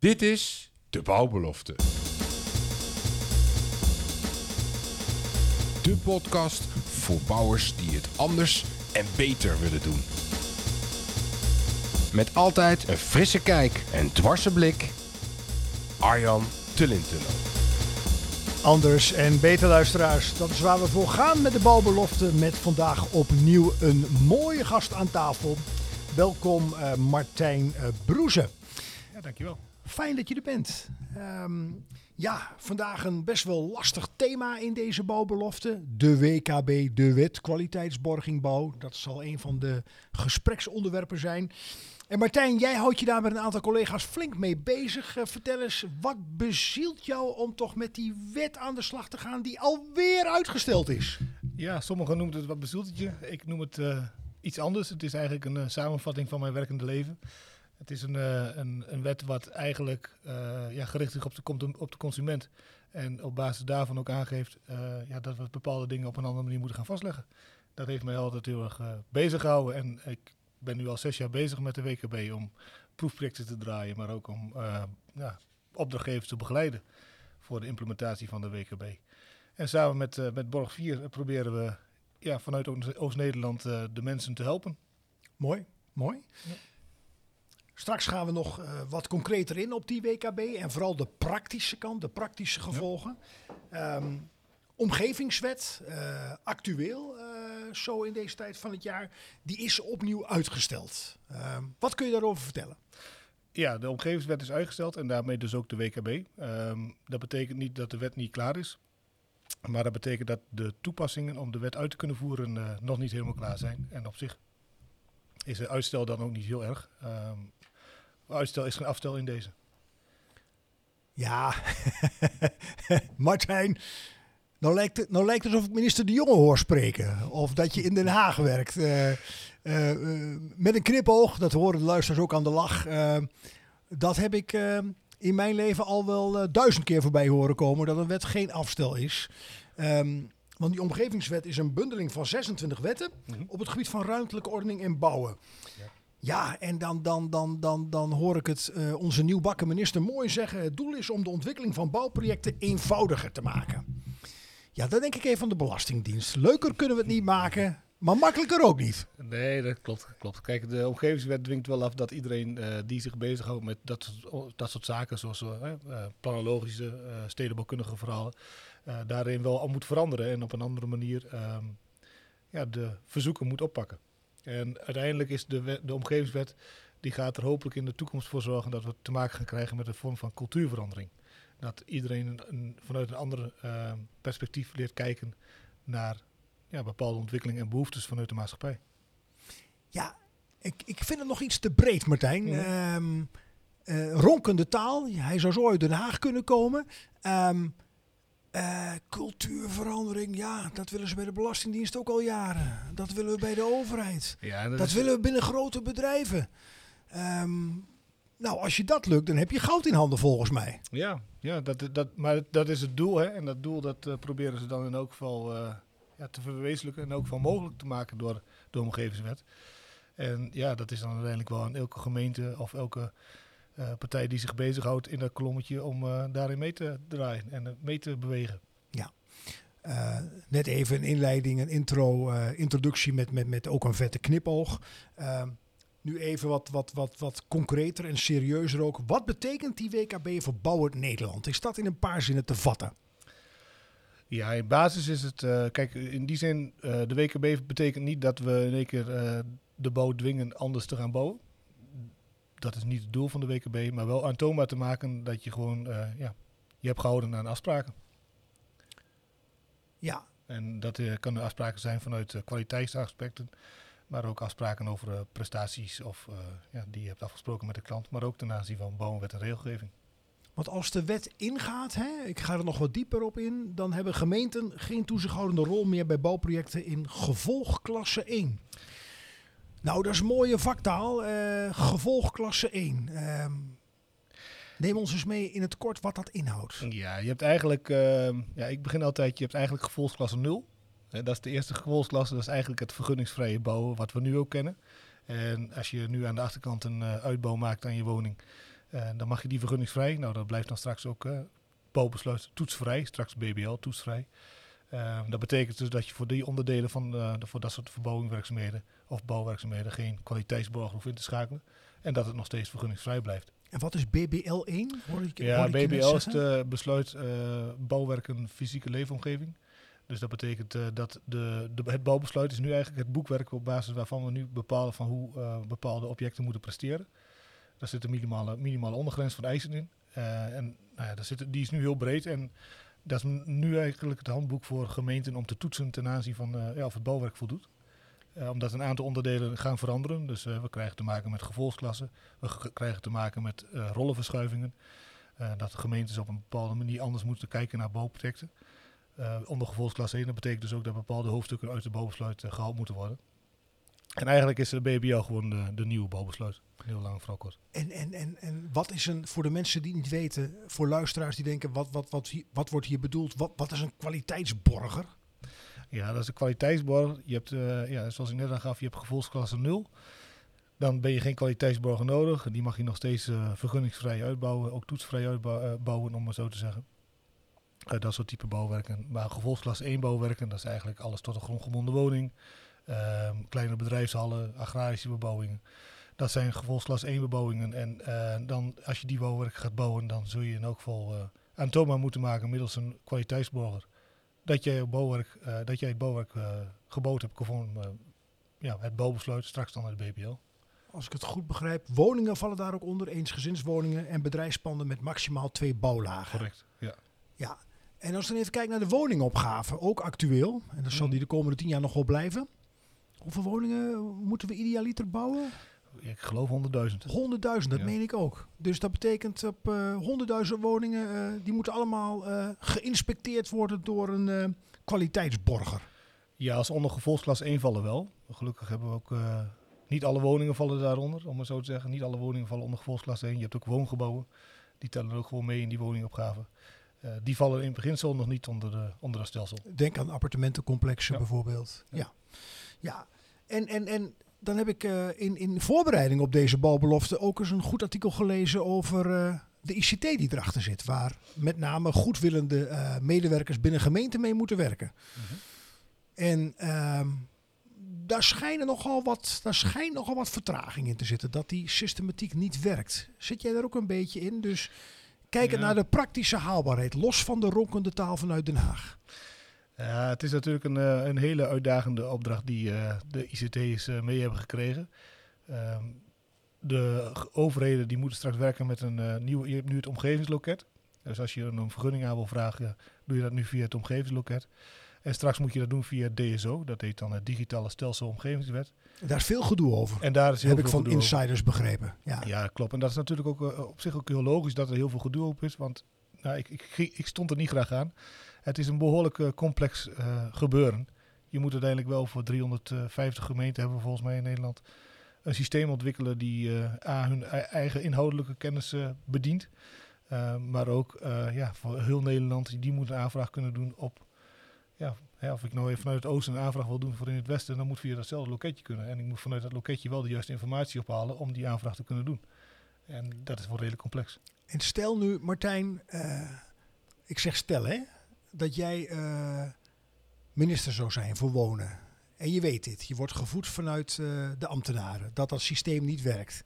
Dit is De Bouwbelofte. De podcast voor bouwers die het anders en beter willen doen. Met altijd een frisse kijk en dwarse blik. Arjan Tullintunnel. Anders en beter luisteraars, dat is waar we voor gaan met de bouwbelofte. Met vandaag opnieuw een mooie gast aan tafel. Welkom eh, Martijn uh, Broeze. Ja, dankjewel. Fijn dat je er bent. Ehm, ja, vandaag een best wel lastig thema in deze bouwbelofte. De WKB, de wet kwaliteitsborging bouw. Dat zal een van de gespreksonderwerpen zijn. En Martijn, jij houdt je daar met een aantal collega's flink mee bezig. Uh, vertel eens, wat bezielt jou om toch met die wet aan de slag te gaan die alweer uitgesteld is? Ja, sommigen noemen het wat bezielt het je. Ik noem het uh, iets anders. Het is eigenlijk een uh, samenvatting van mijn werkende leven. Het is een, een, een, wet wat eigenlijk ja, gericht is op de, op de consument. En op basis daarvan ook aangeeft ja, dat we bepaalde dingen op een andere manier moeten gaan vastleggen. Dat heeft mij altijd heel erg bezig gehouden. En ik ben nu al zes jaar bezig met de WKB om proefprojecten te draaien, maar ook om ja, opdrachtgevers te begeleiden voor de implementatie van de WKB. En samen met, uh, met Borg 4 proberen we ja, vanuit Oost-Nederland uh, de mensen te helpen. Mooi, mooi. Ja. Straks gaan we nog wat concreter in op die WKB en vooral de praktische kant, de praktische gevolgen. Ja. Um, omgevingswet, actueel zo in deze tijd van het jaar, die is opnieuw uitgesteld. Uh, wat kun je daarover vertellen? Ja, de omgevingswet is uitgesteld en daarmee dus ook de WKB. Um, ehm, dat betekent niet dat de wet niet klaar is. Maar dat betekent dat de toepassingen om de wet uit te kunnen voeren nog niet helemaal klaar zijn. En op zich is het uitstel dan ook niet heel erg. Um, uitstel is geen afstel in deze. Ja, Martijn, nou lijkt, het, nou lijkt het alsof ik minister De Jonge hoor spreken. Of dat je in Den Haag werkt. Uh, uh, uh, met een knipoog, dat horen de luisteraars ook aan de lach. dat heb ik in mijn leven al wel duizend keer voorbij horen komen. Dat een wet geen afstel is. Um, want die omgevingswet is een bundeling van 26 wetten mm -hmm. op het gebied van ruimtelijke ordening en bouwen. Ja. Ja, en dan, dan, dan, dan, dan hoor ik het uh, onze nieuwbakken minister mooi zeggen. Het doel is om de ontwikkeling van bouwprojecten eenvoudiger te maken. Ja, dan denk ik even aan de Belastingdienst. Leuker kunnen we het niet maken, maar makkelijker ook niet. Nee, dat klopt. klopt. Kijk, de omgevingswet dwingt wel af dat iedereen uh, die zich bezighoudt met dat, dat soort zaken, zoals uh, planologische, stedenbouwkundige verhalen, daarin wel al moet veranderen en op een andere manier um, ja, de verzoeken moet oppakken. En uiteindelijk is de, wet, de omgevingswet, die gaat er hopelijk in de toekomst voor zorgen dat we te maken gaan krijgen met een vorm van cultuurverandering dat iedereen een, vanuit een ander uh, perspectief leert kijken naar ja, bepaalde ontwikkelingen en behoeftes vanuit de maatschappij. Ja, ik, ik vind het nog iets te breed, Martijn. Ja. Um, uh, ronkende taal, hij zou zo uit Den Haag kunnen komen. Um, uh, cultuurverandering, ja, dat willen ze bij de Belastingdienst ook al jaren. Dat willen we bij de overheid. Ja, dat, dat willen we binnen grote bedrijven. Um, nou, als je dat lukt, dan heb je goud in handen volgens mij. Ja, ja dat, dat, maar dat is het doel. Hè? En dat doel dat uh, proberen ze dan in elk geval uh, ja, te verwezenlijken en ook van mogelijk te maken door de omgevingswet. En ja, dat is dan uiteindelijk wel aan elke gemeente of elke partij die zich bezighoudt in dat kolommetje om daarin mee te draaien en mee te bewegen. Ja. net even een inleiding, een intro, introductie met, met, met ook een vette knipoog. Ehm, nu even wat, wat, wat, wat concreter en serieuzer ook. Wat betekent die WKB voor Bouwend Nederland? Is dat in een paar zinnen te vatten? Ja, in basis is het, kijk, in die zin, de WKB betekent niet dat we in één keer de bouw dwingen anders te gaan bouwen. Dat is niet het doel van de WKB, maar wel aantoonbaar te maken dat je gewoon, ja, je hebt gehouden aan afspraken. Ja. En dat kan afspraken zijn vanuit kwaliteitsaspecten, maar ook afspraken over uh, prestaties of ja, die je hebt afgesproken met de klant, maar ook ten aanzien van bouwwet en regelgeving. Want als de wet ingaat, hè, ik ga er nog wat dieper op in, dan hebben gemeenten geen toezichthoudende rol meer bij bouwprojecten in gevolgklasse 1. Nou, dat is mooie vaktaal, uh, gevolgklasse 1. Uh, neem ons eens mee in het kort wat dat inhoudt. Ja, je hebt eigenlijk, ja, ik begin altijd, je hebt eigenlijk gevolgsklasse 0 dat is de eerste gevolgsklasse, dat is eigenlijk het vergunningsvrije bouwen, wat we nu ook kennen. En als je nu aan de achterkant een uh, uitbouw maakt aan je woning, En dan mag je die vergunningsvrij. Nou, dat blijft dan straks ook bouwbesluit toetsvrij. Straks BBL toetsvrij. Uh, dat betekent dus dat je voor die onderdelen van voor dat soort verbouwingswerkzaamheden of bouwwerkzaamheden geen kwaliteitsborg hoeft in te schakelen. En dat het nog steeds vergunningsvrij blijft. En wat is BBL 1? ja, BBL is de besluit uh, bouwwerken fysieke leefomgeving. Dus dat betekent uh, dat de, de, het bouwbesluit is nu eigenlijk het boekwerk op basis waarvan we nu bepalen van hoe uh, bepaalde objecten moeten presteren. Daar zit een minimale, minimale ondergrens van eisen in. en nou ja, daar zit, die is nu heel breed en dat is nu eigenlijk het handboek voor gemeenten om te toetsen ten aanzien van ja, of het bouwwerk voldoet. Uh, omdat een aantal onderdelen gaan veranderen. Dus uh, we krijgen te maken met gevolgsklassen. We krijgen te maken met uh, rollenverschuivingen. dat gemeentes op een bepaalde manier anders moeten kijken naar bouwprojecten. onder gevolgsklasse 1, dat betekent dus ook dat bepaalde hoofdstukken uit de bouwbesluit gehaald moeten worden. En eigenlijk is de BBL gewoon de, de nieuwe bouwbesluit. Heel lang vooral kort. En, en, en, en wat is een, voor de mensen die niet weten, voor luisteraars die denken, wat, wat, wat, wat wordt hier bedoeld? Wat, wat is een kwaliteitsborger? Ja, dat is een kwaliteitsborg. Je hebt, uh, ja, zoals ik net al gaf, je hebt gevolgsklasse 0. Dan ben je geen kwaliteitsborgen nodig. Die mag je nog steeds uh, vergunningsvrij uitbouwen, ook toetsvrij uitbouwen, om maar zo te zeggen. Dat soort type bouwwerken. Maar gevolgsklasse 1 bouwwerken, dat is eigenlijk alles tot een grondgebonden woning. Ehm, kleine bedrijfshallen, agrarische bebouwingen. Dat zijn gevolgsklasse 1 bebouwingen. En dan, als je die bouwwerken gaat bouwen, dan zul je in elk geval aantoonbaar moeten maken middels een kwaliteitsborger dat jij, bouwwerk, uh, dat jij het bouwwerk uh, gebouwd hebt conform uh, ja, het bouwbesluit, straks dan naar de BBL. Als ik het goed begrijp, woningen vallen daar ook onder, eensgezinswoningen en bedrijfspanden met maximaal twee bouwlagen. Correct, ja. Ja, en als we dan even kijken naar de woningopgave, ook actueel, en dat zal die de komende tien jaar nog wel blijven. Hoeveel woningen moeten we idealiter bouwen? Ik geloof 100.000. 100.000, dat ja. meen ik ook. Dus dat betekent op uh, 100.000 woningen, uh, die moeten allemaal uh, geïnspecteerd worden door een uh, kwaliteitsborger. Ja, als onder gevolgsklas 1 vallen wel. Gelukkig hebben we ook, niet alle woningen vallen daaronder, om het zo te zeggen. Niet alle woningen vallen onder gevolgsklas 1. Je hebt ook woongebouwen, die tellen ook gewoon mee in die woningopgave. die vallen in beginsel nog niet onder, de, onder dat stelsel. Denk aan appartementencomplexen ja. bijvoorbeeld. Ja. ja. ja. En, en, en dan heb ik uh, in, in voorbereiding op deze bouwbelofte ook eens een goed artikel gelezen over uh, de ICT die erachter zit. Waar met name goedwillende uh, medewerkers binnen gemeenten mee moeten werken. -hmm. En ehm, daar, schijnen nogal wat, daar schijnt nogal wat vertraging in te zitten. Dat die systematiek niet werkt. Zit jij daar ook een beetje in? Dus kijken ja. naar de praktische haalbaarheid. Los van de ronkende taal vanuit Den Haag. Ja, het is natuurlijk een, uh, een hele uitdagende opdracht die uh, de ICT's uh, mee hebben gekregen. Um, de overheden die moeten straks werken met een nieuw, je hebt nu het omgevingsloket. Dus als je een vergunning aan wil vragen, doe je dat nu via het omgevingsloket. En straks moet je dat doen via DSO, dat heet dan het Digitale Stelsel Omgevingswet. Daar is veel gedoe over. En daar is heel Heb veel ik van insiders over. begrepen. Ja. ja, klopt. En dat is natuurlijk ook op zich ook heel logisch dat er heel veel gedoe op is. Want nou, ik, ik, ik stond er niet graag aan. Het is een behoorlijk uh, complex uh, gebeuren. Je moet uiteindelijk wel voor 350 gemeenten hebben, volgens mij in Nederland, een systeem ontwikkelen die uh, A, hun eigen inhoudelijke kennis bedient. maar ook ja, voor heel Nederland, die moet een aanvraag kunnen doen op. Ja, hè, of ik nou even vanuit het oosten een aanvraag wil doen voor in het westen, dan moet via datzelfde loketje kunnen. En ik moet vanuit dat loketje wel de juiste informatie ophalen om die aanvraag te kunnen doen. En dat is wel redelijk complex. En stel nu, Martijn, ik zeg stel hè, dat jij uh, minister zou zijn voor wonen. En je weet dit, je wordt gevoed vanuit uh, de ambtenaren, dat dat systeem niet werkt.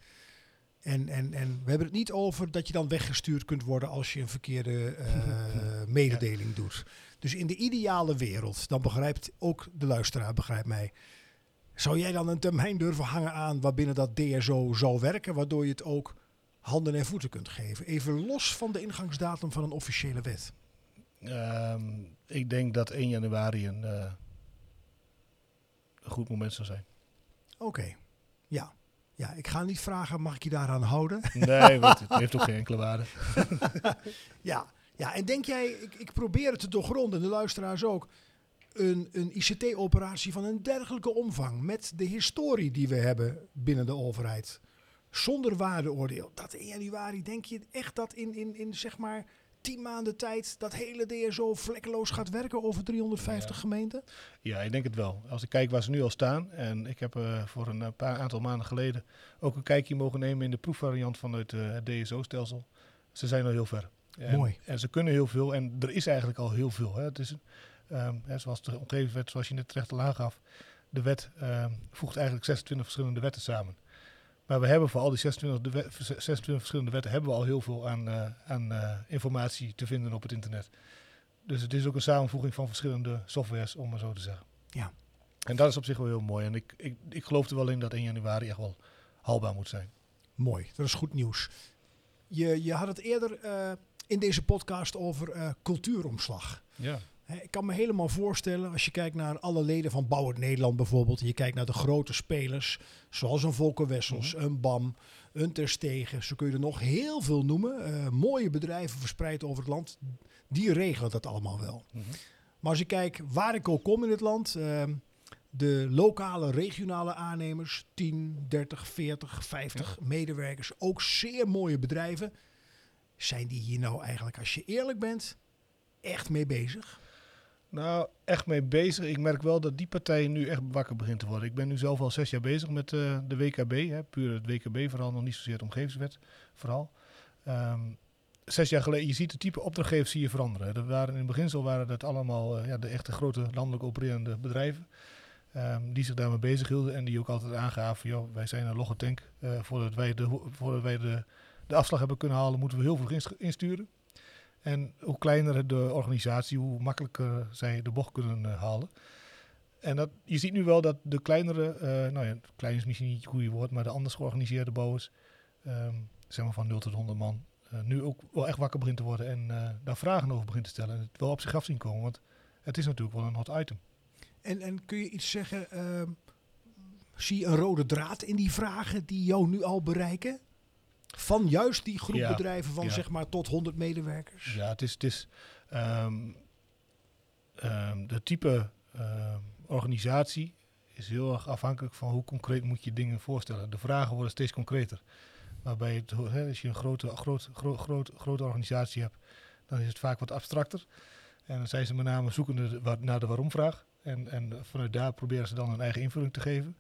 En, en, en we hebben het niet over dat je dan weggestuurd kunt worden als je een verkeerde uh, mededeling doet. Dus in de ideale wereld, dan begrijpt ook de luisteraar, begrijpt mij. Zou jij dan een termijn durven hangen aan waarbinnen dat DSO zou werken, waardoor je het ook handen en voeten kunt geven? Even los van de ingangsdatum van een officiële wet. Um, ik denk dat 1 januari een, uh, een goed moment zou zijn. Oké, okay. ja. Ja, ik ga niet vragen, mag ik je daaraan houden? Nee, het heeft ook geen enkele waarde. ja, ja, en denk jij, ik, ik probeer het te doorgronden, de luisteraars ook, een, een ICT-operatie van een dergelijke omvang, met de historie die we hebben binnen de overheid, zonder waardeoordeel, dat in januari, denk je echt dat in, in, in zeg maar tien maanden tijd dat hele DSO vlekkeloos gaat werken over 350 gemeenten? Ja, ik denk het wel. Als ik kijk waar ze nu al staan. En ik heb uh, voor een paar aantal maanden geleden ook een kijkje mogen nemen in de proefvariant vanuit uh, het DSO-stelsel. Ze zijn al heel ver. En, Mooi. En ze kunnen heel veel. En er is eigenlijk al heel veel. Hè. Het is, um, hè, zoals de omgevingswet, zoals je net terecht al aangaf. De wet um, voegt eigenlijk 26 verschillende wetten samen. Maar we hebben voor al die 26, de wet, 26 verschillende wetten hebben we al heel veel aan, uh, aan uh, informatie te vinden op het internet. Dus het is ook een samenvoeging van verschillende softwares, om maar zo te zeggen. Ja. En dat is op zich wel heel mooi. En ik, ik, ik geloof er wel in dat 1 januari echt wel haalbaar moet zijn. Mooi, dat is goed nieuws. Je, je had het eerder uh, in deze podcast over cultuuromslag. Ja. Ik kan me helemaal voorstellen, als je kijkt naar alle leden van Bouwend Nederland bijvoorbeeld. Je kijkt naar de grote spelers, zoals een Volker Wessels, een BAM, een Terstegen. Zo kun je er nog heel veel noemen. Uh, mooie bedrijven verspreid over het land. Die regelen dat allemaal wel. Mhm. Maar als ik kijk waar ik ook kom in het land. Uh, de lokale, regionale aannemers, 10, 30, 40, 50 ja. medewerkers. Ook zeer mooie bedrijven. Zijn die hier nou eigenlijk, als je eerlijk bent, echt mee bezig? Nou, echt mee bezig. Ik merk wel dat die partij nu echt wakker begint te worden. Ik ben nu zelf al zes jaar bezig met uh, de WKB. Hè, puur het WKB vooral, nog niet zozeer de omgevingswet vooral. Um, zes jaar geleden, je ziet de type opdrachtgevers zie je veranderen. Er waren, in het beginsel waren dat allemaal uh, ja, de echte grote landelijk opererende bedrijven. Um, die zich daarmee bezig hielden en die ook altijd aangaven, joh, wij zijn een logge tank. Uh, voordat wij, de, voordat wij de, de afslag hebben kunnen halen, moeten we heel veel insturen. En hoe kleiner de organisatie, hoe makkelijker zij de bocht kunnen uh, halen. En dat, je ziet nu wel dat de kleinere, uh, nou ja, klein is misschien niet het goede woord, maar de anders georganiseerde bouwers, um, zeg maar van 0 tot 100 man, uh, nu ook wel echt wakker begint te worden en daar vragen over begint te stellen. En het wel op zich af zien komen, want het is natuurlijk wel een hot item. En, en kun je iets zeggen, ehm, zie je een rode draad in die vragen die jou nu al bereiken? Van juist die groep Ja, bedrijven van ja. zeg maar tot 100 medewerkers. Ja, het is, het is ehm, ehm, de type ehm, organisatie is heel erg afhankelijk van hoe concreet moet je dingen voorstellen. De vragen worden steeds concreter. Waarbij het, als je een grote, groot, groot, groot, grote organisatie hebt, dan is het vaak wat abstracter. En dan zijn ze met name zoekende naar de waarom-vraag. En, en vanuit daar proberen ze dan een eigen invulling te geven.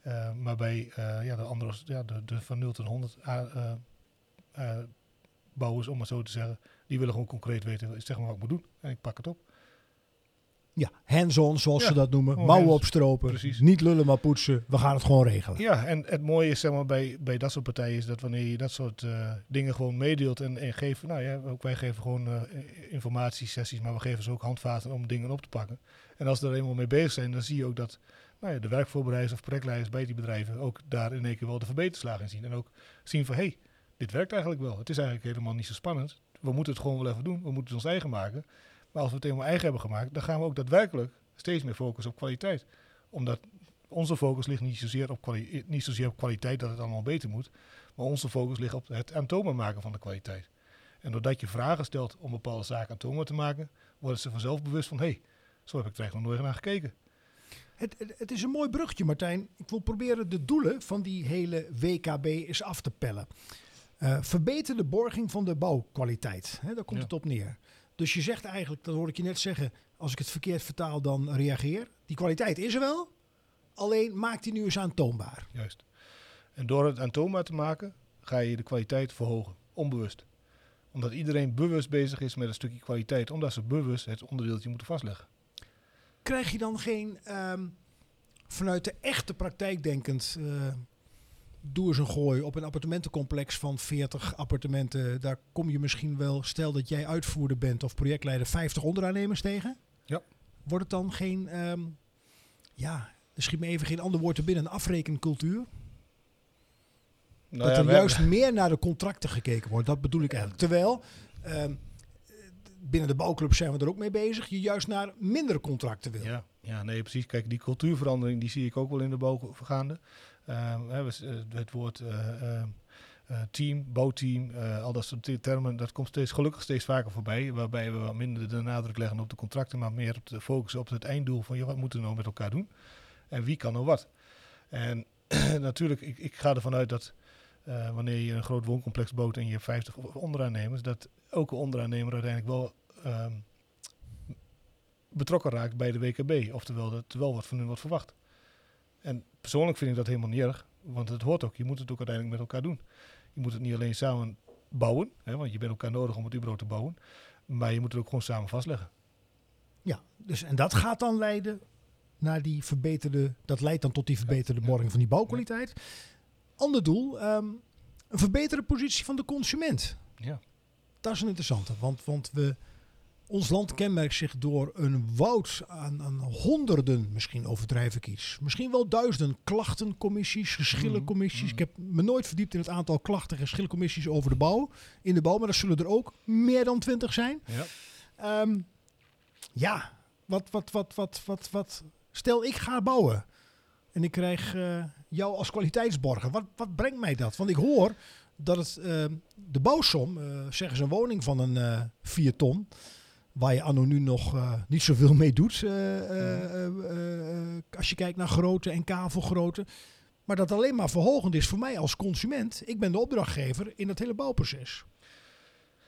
Eh, maar bij eh, ja, de andere, ja, de, de van 0 tot 100 a- eh, eh, bouwers, om maar zo te zeggen, die willen gewoon concreet weten, zeg maar wat ik moet doen. En ik pak het op. Ja, hands-on zoals Ja, ze dat noemen. Mouwen opstropen. precies. Niet lullen maar poetsen. We gaan het gewoon regelen. Ja, en het mooie is zeg maar, bij, bij dat soort partijen is dat wanneer je dat soort eh, dingen gewoon meedeelt en, en geeft, nou ja, ook wij geven gewoon eh, informatiesessies, maar we geven ze ook handvaten om dingen op te pakken. En als ze er eenmaal mee bezig zijn, dan zie je ook dat nou de werkvoorbereiders of projectleiders bij die bedrijven ook daar in één keer wel de verbeterslagen in zien. En ook zien van, hé, hey, dit werkt eigenlijk wel. Het is eigenlijk helemaal niet zo spannend. We moeten het gewoon wel even doen. We moeten het ons eigen maken. Maar als we het helemaal eigen hebben gemaakt, dan gaan we ook daadwerkelijk steeds meer focussen op kwaliteit. Omdat onze focus ligt niet zozeer op, kwali- niet zozeer op kwaliteit dat het allemaal beter moet. Maar onze focus ligt op het aantoonbaar maken van de kwaliteit. En doordat je vragen stelt om bepaalde zaken aantoonbaar te maken, worden ze vanzelf bewust van, hé, hey, zo heb ik er eigenlijk nog nooit naar gekeken. Het, het, het is een mooi bruggetje, Martijn. Ik wil proberen de doelen van die hele WKB eens af te pellen. Eh verbeter de borging van de bouwkwaliteit. Daar komt Ja. het op neer. Dus je zegt eigenlijk, dat hoorde ik je net zeggen, als ik het verkeerd vertaal, dan reageer. Die kwaliteit is er wel, alleen maak die nu eens aantoonbaar. Juist. En door het aantoonbaar te maken, ga je de kwaliteit verhogen. Onbewust. Omdat iedereen bewust bezig is met een stukje kwaliteit. Omdat ze bewust het onderdeeltje moeten vastleggen. Krijg je dan geen, ehm, vanuit de echte praktijk denkend, eh, doe eens een gooi op een appartementencomplex van 40 appartementen. Daar kom je misschien wel, stel dat jij uitvoerder bent of projectleider, 50 onderaannemers tegen? Ja. Wordt het dan geen, ehm, ja, er schiet me even geen ander woord te binnen, een afrekencultuur? Nou dat ja, er juist hebben- meer naar de contracten gekeken wordt, dat bedoel ik eigenlijk. Terwijl, ehm, binnen de bouwclub zijn we er ook mee bezig, je juist naar mindere contracten wil. Ja, ja, nee, precies. Kijk, die cultuurverandering die zie ik ook wel in de bouw gaande. Eh, het woord eh, eh, team, bouwteam, al dat soort te- termen, dat komt steeds gelukkig steeds vaker voorbij. Waarbij we wat minder de nadruk leggen op de contracten, maar meer op de focus op het einddoel van ja, wat moeten we nou met elkaar doen? En wie kan nou wat? En natuurlijk, ik, ik ga ervan uit dat wanneer je een groot wooncomplex bouwt en je hebt 50 onderaannemers, dat elke onderaannemer uiteindelijk wel ehm, betrokken raakt bij de WKB. Oftewel, dat er wel wat van hun wordt verwacht. En persoonlijk vind ik dat helemaal niet erg, want het hoort ook. Je moet het ook uiteindelijk met elkaar doen. Je moet het niet alleen samen bouwen, hè, want je bent elkaar nodig om het überhaupt te bouwen. Maar je moet het ook gewoon samen vastleggen. Ja, dus en dat gaat dan leiden naar die verbeterde, dat leidt dan tot die verbeterde borging van die bouwkwaliteit. Ander doel, ehm, een verbeterde positie van de consument. Ja. Dat is een interessante, want, want we, ons land kenmerkt zich door een woud aan, aan honderden, misschien overdrijf ik iets, misschien wel duizenden klachtencommissies, geschillencommissies. Mhm. Ik heb me nooit verdiept in het aantal klachten- en geschillencommissies over de bouw, in de bouw, maar er zullen er ook meer dan twintig zijn. Ja. Ehm, ja, wat, wat, wat, wat, wat, wat. Stel, ik ga bouwen. En ik krijg eh, jou als kwaliteitsborger. Wat, wat brengt mij dat? Want ik hoor dat het, ehm, de bouwsom, eh zeggen ze een woning van een eh 4 ton. Waar je anno nu nog eh, niet zoveel mee doet. eh, eh, eh, eh, eh, als je kijkt naar grootte en kavelgrootte. Maar dat alleen maar verhogend is voor mij als consument. Ik ben de opdrachtgever in het hele bouwproces.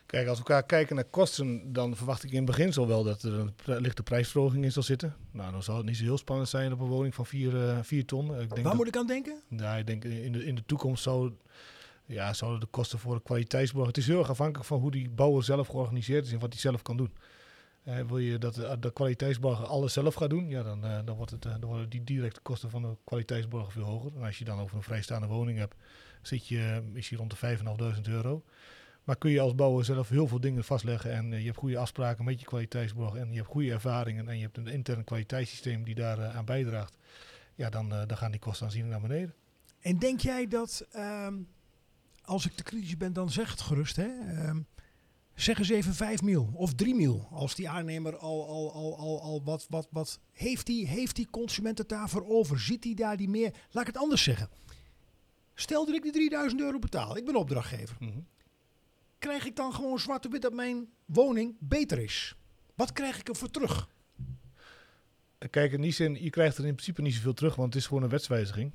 Kijk, als we elkaar kijken naar kosten, dan verwacht ik in beginsel wel dat er een lichte prijsverhoging in zal zitten. Nou, dan zal het niet zo heel spannend zijn op een woning van 4 ton. Ik denk Waar dat- moet ik aan denken? Nou, ik denk in de, in de toekomst zou, ja, zouden de kosten voor de kwaliteitsborg... Het is heel erg afhankelijk van hoe die bouwer zelf georganiseerd is en wat hij zelf kan doen. Eh, wil je dat de, de kwaliteitsborger alles zelf gaat doen, ja, dan, eh, dan, wordt het, eh, dan worden die directe kosten van de kwaliteitsborger veel hoger. En als je dan over een vrijstaande woning hebt, zit je eh, misschien rond de 5.500 euro. Maar kun je als bouwer zelf heel veel dingen vastleggen en eh, je hebt goede afspraken met je kwaliteitsborg en je hebt goede ervaringen en je hebt een intern kwaliteitssysteem die daar eh, aan bijdraagt, ja, dan, eh, dan gaan die kosten aanzienlijk naar beneden. En denk jij dat, ehm, als ik te kritisch ben, dan zeg het gerust, hè? Ehm, zeg eens even 5 mil of 3 mil. Als die aannemer al, al, al, al, al wat, wat, wat heeft die, heeft die consument het daarvoor over? Ziet hij daar die meer? Laat ik het anders zeggen. Stel dat ik die 3000 euro betaal, ik ben opdrachtgever. Mhm. Krijg ik dan gewoon zwart op wit dat mijn woning beter is? Wat krijg ik ervoor terug? Kijk, in die zin, je krijgt er in principe niet zoveel terug, want het is gewoon een wetswijziging.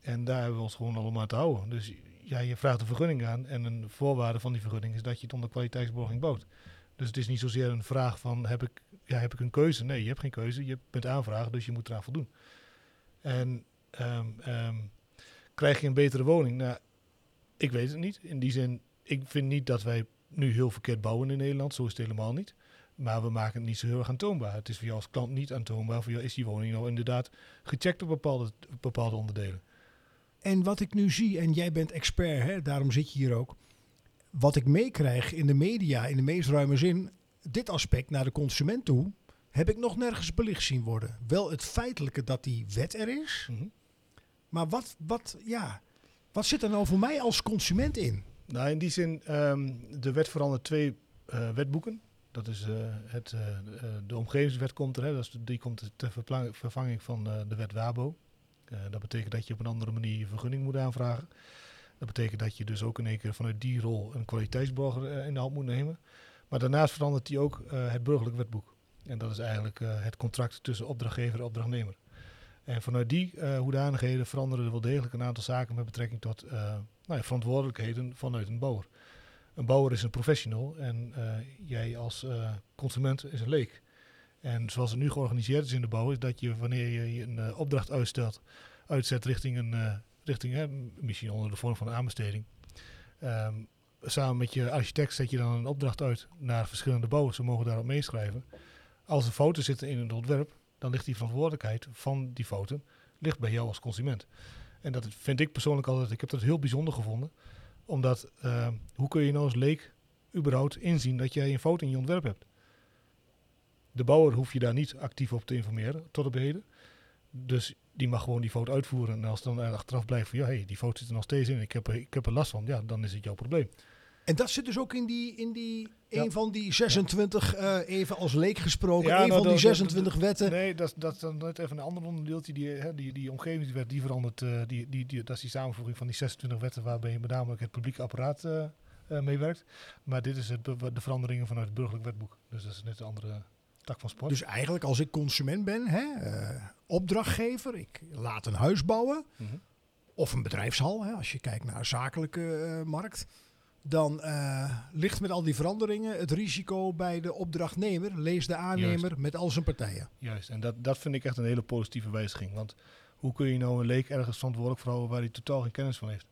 En daar hebben we ons gewoon allemaal te houden. Dus ja, je vraagt een vergunning aan en een voorwaarde van die vergunning is dat je het onder kwaliteitsborging bouwt. Dus het is niet zozeer een vraag van heb ik, ja, heb ik een keuze? Nee, je hebt geen keuze. Je bent aanvragen, dus je moet eraan voldoen. En ehm, ehm, krijg je een betere woning? Nou, ik weet het niet. In die zin, ik vind niet dat wij nu heel verkeerd bouwen in Nederland. Zo is het helemaal niet. Maar we maken het niet zo heel erg aantoonbaar. Het is voor jou als klant niet aantoonbaar. Voor jou is die woning nou inderdaad gecheckt op bepaalde, bepaalde onderdelen. En wat ik nu zie, en jij bent expert, hè, daarom zit je hier ook. Wat ik meekrijg in de media, in de meest ruime zin, dit aspect naar de consument toe, heb ik nog nergens belicht zien worden. Wel het feitelijke dat die wet er is, Mhm. maar wat, wat, ja, wat zit er nou voor mij als consument in? Nou, in die zin, ehm, de wet verandert twee eh, wetboeken. Dat is eh, het, eh, de omgevingswet komt er, hè, dat is, die komt ter vervanging van de wet WABO. Eh, dat betekent dat je op een andere manier je vergunning moet aanvragen. Dat betekent dat je dus ook in één keer vanuit die rol een kwaliteitsborger eh, in de hand moet nemen. Maar daarnaast verandert die ook eh, het burgerlijk wetboek. En dat is eigenlijk het contract tussen opdrachtgever en opdrachtnemer. En vanuit die eh, hoedanigheden veranderen er wel degelijk een aantal zaken met betrekking tot nou ja, verantwoordelijkheden vanuit een bouwer. Een bouwer is een professional en jij als consument is een leek. En zoals het nu georganiseerd is in de bouw, is dat je wanneer je een eh, opdracht uitstelt, uitzet richting een, eh, richting, hè, misschien onder de vorm van een aanbesteding. Ehm, samen met je architect zet je dan een opdracht uit naar verschillende bouwers. Ze mogen daarop meeschrijven. Als er fouten zitten in het ontwerp, dan ligt die verantwoordelijkheid van die fouten ligt bij jou als consument. En dat vind ik persoonlijk altijd, ik heb dat heel bijzonder gevonden. Omdat, ehm, hoe kun je nou als leek überhaupt inzien dat jij een fout in je ontwerp hebt? De bouwer hoef je daar niet actief op te informeren, tot op heden. Dus die mag gewoon die fout uitvoeren. En als dan er achteraf blijkt van, ja, hey, die fout zit er nog steeds in, ik heb, er, ik heb er last van, ja, dan is het jouw probleem. En dat zit dus ook in die, in die Ja. een van die 26, eh, even als leek gesproken, Ja, een nou, van die dat- dat- 26 wetten. Nee, dat, is- dat is dan net even een ander onderdeeltje. Die, hè, die, die omgevingswet, die verandert, eh, die, die, die, dat is die samenvoeging van die 26 wetten waarbij met name het publieke apparaat eh meewerkt. Maar dit is het, de veranderingen vanuit het burgerlijk wetboek. Dus dat is net een andere tak van sport. Dus eigenlijk als ik consument ben, hè, eh, opdrachtgever, ik laat een huis bouwen. Mhm. of een bedrijfshal, hè, als je kijkt naar een zakelijke eh, markt, dan eh, ligt met al die veranderingen het risico bij de opdrachtnemer, lees de aannemer, met al zijn partijen. Juist, en dat, dat vind ik echt een hele positieve wijziging. Want hoe kun je nou een leek ergens verantwoordelijk voor houden waar hij totaal geen kennis van heeft?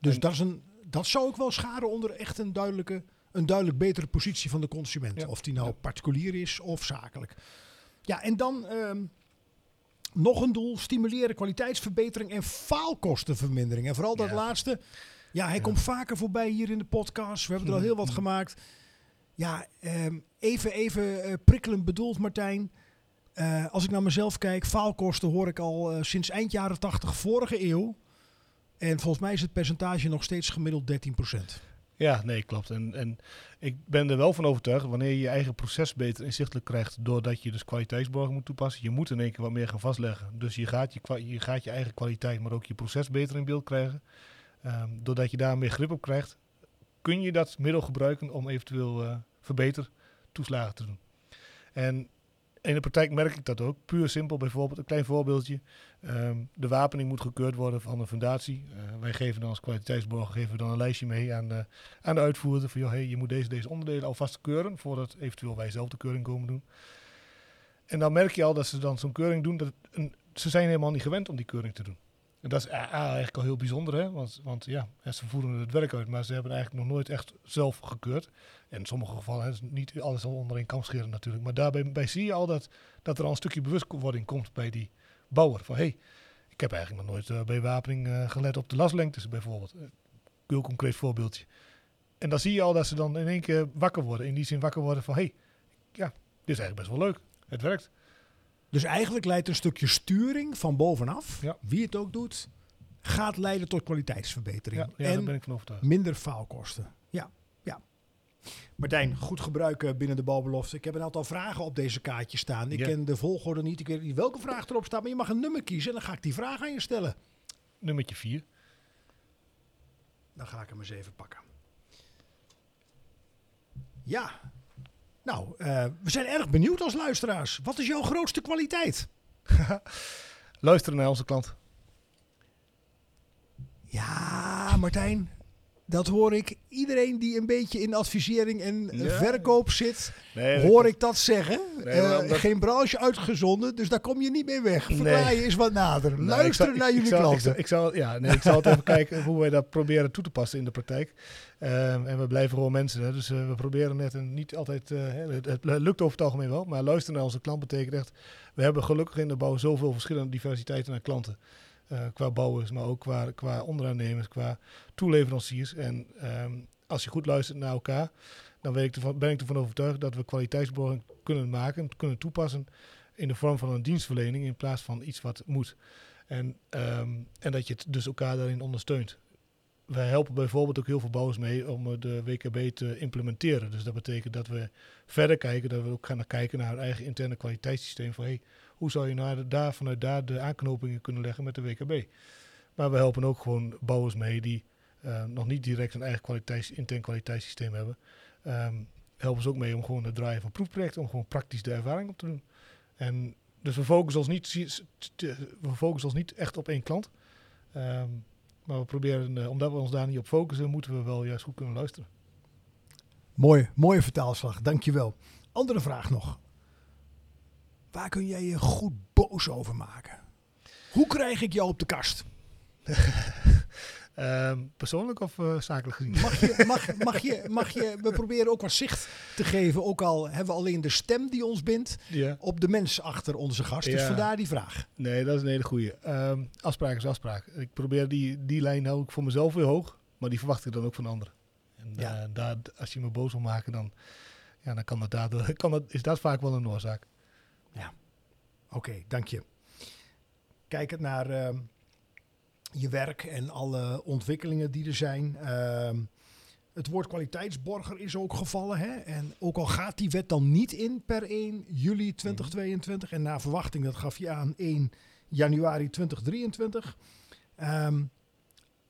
Dus En- dat, is een, dat zou ik wel scharen onder echt een duidelijke, een duidelijk betere positie van de consument. Ja. Of die nou Ja. particulier is of zakelijk. Ja, en dan ehm, nog een doel, stimuleren kwaliteitsverbetering en faalkostenvermindering. En vooral dat laatste, ja, hij komt vaker voorbij hier in de podcast. We hebben er al heel wat Mhm. gemaakt. Ja, ehm, even, even eh, prikkelend bedoeld, Martijn. Eh, als ik naar mezelf kijk, faalkosten hoor ik al eh, sinds eind jaren 80 vorige eeuw. En volgens mij is het percentage nog steeds gemiddeld 13%. Ja, nee, klopt. En, en ik ben er wel van overtuigd, wanneer je je eigen proces beter inzichtelijk krijgt, doordat je dus kwaliteitsborging moet toepassen, je moet in één keer wat meer gaan vastleggen. Dus je gaat je, je, gaat je eigen kwaliteit, maar ook je proces beter in beeld krijgen. Ehm, doordat je daar meer grip op krijgt, kun je dat middel gebruiken om eventueel eh verbeter toeslagen te doen. En in de praktijk merk ik dat ook. Puur simpel, bijvoorbeeld een klein voorbeeldje. Ehm, de wapening moet gekeurd worden van een fundatie. Eh, wij geven dan als kwaliteitsborger geven we dan een lijstje mee aan de, aan de uitvoerder. Van joh, hey, je moet deze, deze onderdelen alvast keuren. Voordat eventueel wij zelf de keuring komen doen. En dan merk je al dat ze dan zo'n keuring doen. Dat een, ze zijn helemaal niet gewend om die keuring te doen. En dat is eigenlijk al heel bijzonder, hè? Want, want ja, ze voeren het werk uit, maar ze hebben eigenlijk nog nooit echt zelf gekeurd. En in sommige gevallen is niet alles al onder één kam scheren natuurlijk. Maar daarbij bij zie je al dat, dat er al een stukje bewustwording komt bij die bouwer. Van hé, hey, ik heb eigenlijk nog nooit eh, bij wapening eh, gelet op de laslengtes bijvoorbeeld. Heel concreet voorbeeldje. En dan zie je al dat ze dan in één keer wakker worden. In die zin wakker worden van hé, hey, ja, dit is eigenlijk best wel leuk. Het werkt. Dus eigenlijk leidt een stukje sturing van bovenaf, Ja. wie het ook doet, gaat leiden tot kwaliteitsverbetering. Ja, ja daar en ben ik van overtuigd. minder faalkosten. Ja. Martijn, goed gebruik eh, binnen de bouwbelofte. Ik heb een aantal vragen op deze kaartje staan. Ik Ja. ken de volgorde niet. Ik weet niet welke vraag erop staat, maar je mag een nummer kiezen en dan ga ik die vraag aan je stellen. Nummertje 4. Dan ga ik hem eens even pakken. Ja. Nou, eh, we zijn erg benieuwd als luisteraars. Wat is jouw grootste kwaliteit? Luisteren naar onze klant. Ja, Martijn. Dat hoor ik. Iedereen die een beetje in advisering en Ja. verkoop zit, Nee, hoor ik dat zeggen. Nee, Eh, Geen branche uitgezonden, dus daar kom je niet mee weg. Verklaar Nee. je eens wat nader. Nou, zal- naar ik- jullie ik klanten. Ik zal, ik zal- ja, nee, ik zal het even kijken hoe wij dat proberen toe te passen in de praktijk. Ehm, en we blijven gewoon mensen, hè, dus eh, we proberen net en niet altijd, eh, het, het lukt over het algemeen wel, maar luisteren naar onze klant betekent echt, we hebben gelukkig in de bouw zoveel verschillende diversiteiten aan klanten. Eh, qua bouwers, maar ook qua, qua onderaannemers, qua toeleveranciers. En ehm, als je goed luistert naar elkaar, dan ben ik, ervan, ben ik ervan overtuigd dat we kwaliteitsborging kunnen maken, kunnen toepassen in de vorm van een dienstverlening in plaats van iets wat moet. En, ehm, en dat je het dus elkaar daarin ondersteunt. Wij helpen bijvoorbeeld ook heel veel bouwers mee om eh, de WKB te implementeren. Dus dat betekent dat we verder kijken, dat we ook gaan kijken naar hun eigen interne kwaliteitssysteem. Van hey, hoe zou je nou daar, vanuit daar de aanknopingen kunnen leggen met de WKB? Maar we helpen ook gewoon bouwers mee die eh, nog niet direct een eigen kwaliteits, intern kwaliteitssysteem hebben. Ehm, helpen ze ook mee om gewoon het draaien van proefprojecten, om gewoon praktisch de ervaring op te doen. En dus we focussen ons niet, t- we focussen ons niet echt op één klant. Ehm, maar we proberen, eh, omdat we ons daar niet op focussen, moeten we wel juist goed kunnen luisteren. Mooi, mooie vertaalslag, dankjewel. Andere vraag nog. Waar kun jij je goed boos over maken? Hoe krijg ik jou op de kast? Ehm, persoonlijk of eh, zakelijk gezien? Mag je, mag, mag, je, mag je, we proberen ook wat zicht te geven, ook al hebben we alleen de stem die ons bindt, op de mens achter onze gast. Dus vandaar die vraag. Nee, dat is een hele goeie. Ehm, afspraak is afspraak. Ik probeer die, die lijn hou ik voor mezelf weer hoog, maar die verwacht ik dan ook van anderen. En Ja. eh, daar, als je me boos wil maken, dan, ja, dan kan dat, kan dat, is dat vaak wel een oorzaak. Oké, dank je. Kijkend naar ehm, je werk en alle ontwikkelingen die er zijn. ehm, het woord kwaliteitsborger is ook gevallen. Hè? En ook al gaat die wet dan niet in per 1 juli 2022. En naar verwachting, dat gaf je aan, 1 januari 2023. Ehm,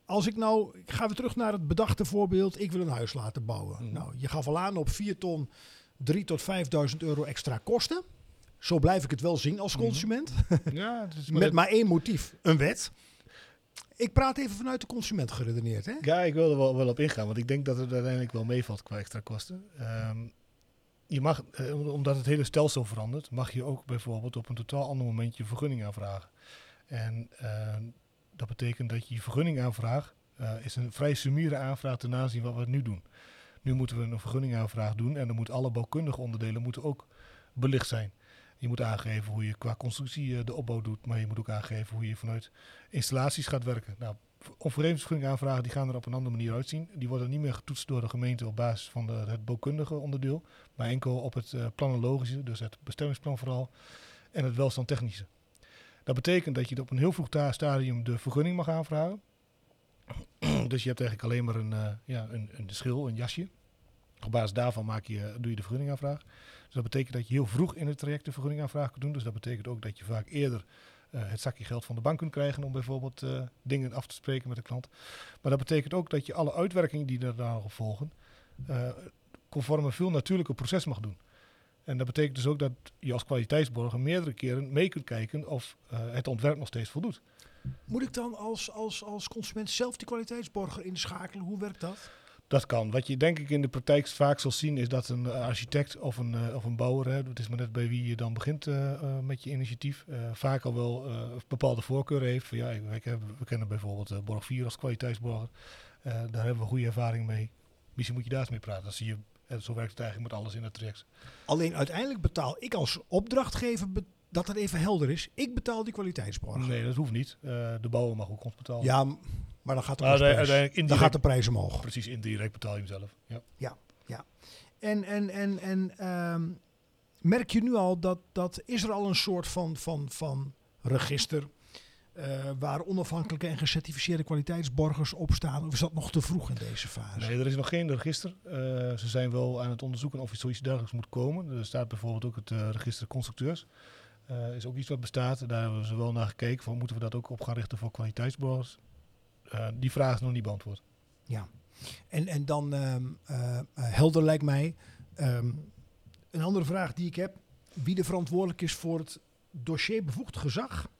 als ik nou, ik ga weer terug naar het bedachte voorbeeld. Ik wil een huis laten bouwen. Mhm. Nou, je gaf al aan op 4 ton 3 tot 5.000 euro extra kosten. Zo blijf ik het wel zien als Mhm. consument. ja, het is Met maar één motief, een wet. Ik praat even vanuit de consument geredeneerd. Hè? Ja, ik wil er wel, wel op ingaan, want ik denk dat het uiteindelijk wel meevalt qua extra kosten. Ehm, je mag, eh, omdat het hele stelsel verandert, mag je ook bijvoorbeeld op een totaal ander moment je vergunning aanvragen. En ehm, dat betekent dat je je vergunning aanvraagt, eh, is een vrij summiere aanvraag ten aanzien van wat we nu doen. Nu moeten we een vergunningaanvraag doen en dan moeten alle bouwkundige onderdelen moeten ook belicht zijn. Je moet aangeven hoe je qua constructie eh, de opbouw doet, maar je moet ook aangeven hoe je vanuit installaties gaat werken. Nou, overeenstemming aanvragen die gaan er op een andere manier uitzien. Die worden niet meer getoetst door de gemeente op basis van de, het bouwkundige onderdeel, maar enkel op het uh, planologische, dus het bestemmingsplan vooral, en het welstandtechnische. Dat betekent dat je op een heel vroeg stadium de vergunning mag aanvragen. dus je hebt eigenlijk alleen maar een, uh, ja, een, een schil, een jasje. Op basis daarvan maak je, doe je de vergunningaanvraag. Dus dat betekent dat je heel vroeg in het traject de vergunningaanvraag kunt doen. Dus dat betekent ook dat je vaak eerder uh, het zakje geld van de bank kunt krijgen om bijvoorbeeld uh, dingen af te spreken met de klant. Maar dat betekent ook dat je alle uitwerkingen die er daarop volgen, uh, conform een veel natuurlijker proces mag doen. En dat betekent dus ook dat je als kwaliteitsborger meerdere keren mee kunt kijken of het ontwerp nog steeds voldoet. Moet ik dan als, als, als consument zelf die kwaliteitsborger inschakelen? Hoe werkt dat? Dat kan. Wat je denk ik in de praktijk vaak zal zien is dat een architect of een, uh, of een bouwer, hè, het is maar net bij wie je dan begint uh, uh, met je initiatief, vaak al wel bepaalde voorkeuren heeft. Ja, ik, we kennen bijvoorbeeld Borg 4 als kwaliteitsborger. daar hebben we goede ervaring mee. Misschien moet je daar eens mee praten. Dan zie je, zo werkt het eigenlijk met alles in het traject. Alleen uiteindelijk betaal ik als opdrachtgever dat het even helder is. Ik betaal die kwaliteitsborg. Nee, dat hoeft niet. de bouwer mag ook ons betalen. Ja, maar dan gaat de, prijs, indirect, dan gaat de prijs omhoog. Precies, indirect betaal je hem zelf. Ja, ja. ja. En, en, en, en um, merk je nu al dat, dat is er al een soort van, van, van register uh, waar onafhankelijke en gecertificeerde kwaliteitsborgers op staan? Of is dat nog te vroeg in deze fase? Nee, er is nog geen register. Uh, ze zijn wel aan het onderzoeken of er zoiets dergelijks moet komen. Er staat bijvoorbeeld ook het uh, register constructeurs. is ook iets wat bestaat. Daar hebben ze wel naar gekeken. Van, moeten we dat ook op gaan richten voor kwaliteitsborgers? Uh, die vraag is nog niet beantwoord. Ja, en, en dan um, helder lijkt mij um, een andere vraag die ik heb. Wie de verantwoordelijk is voor het dossier bevoegd gezag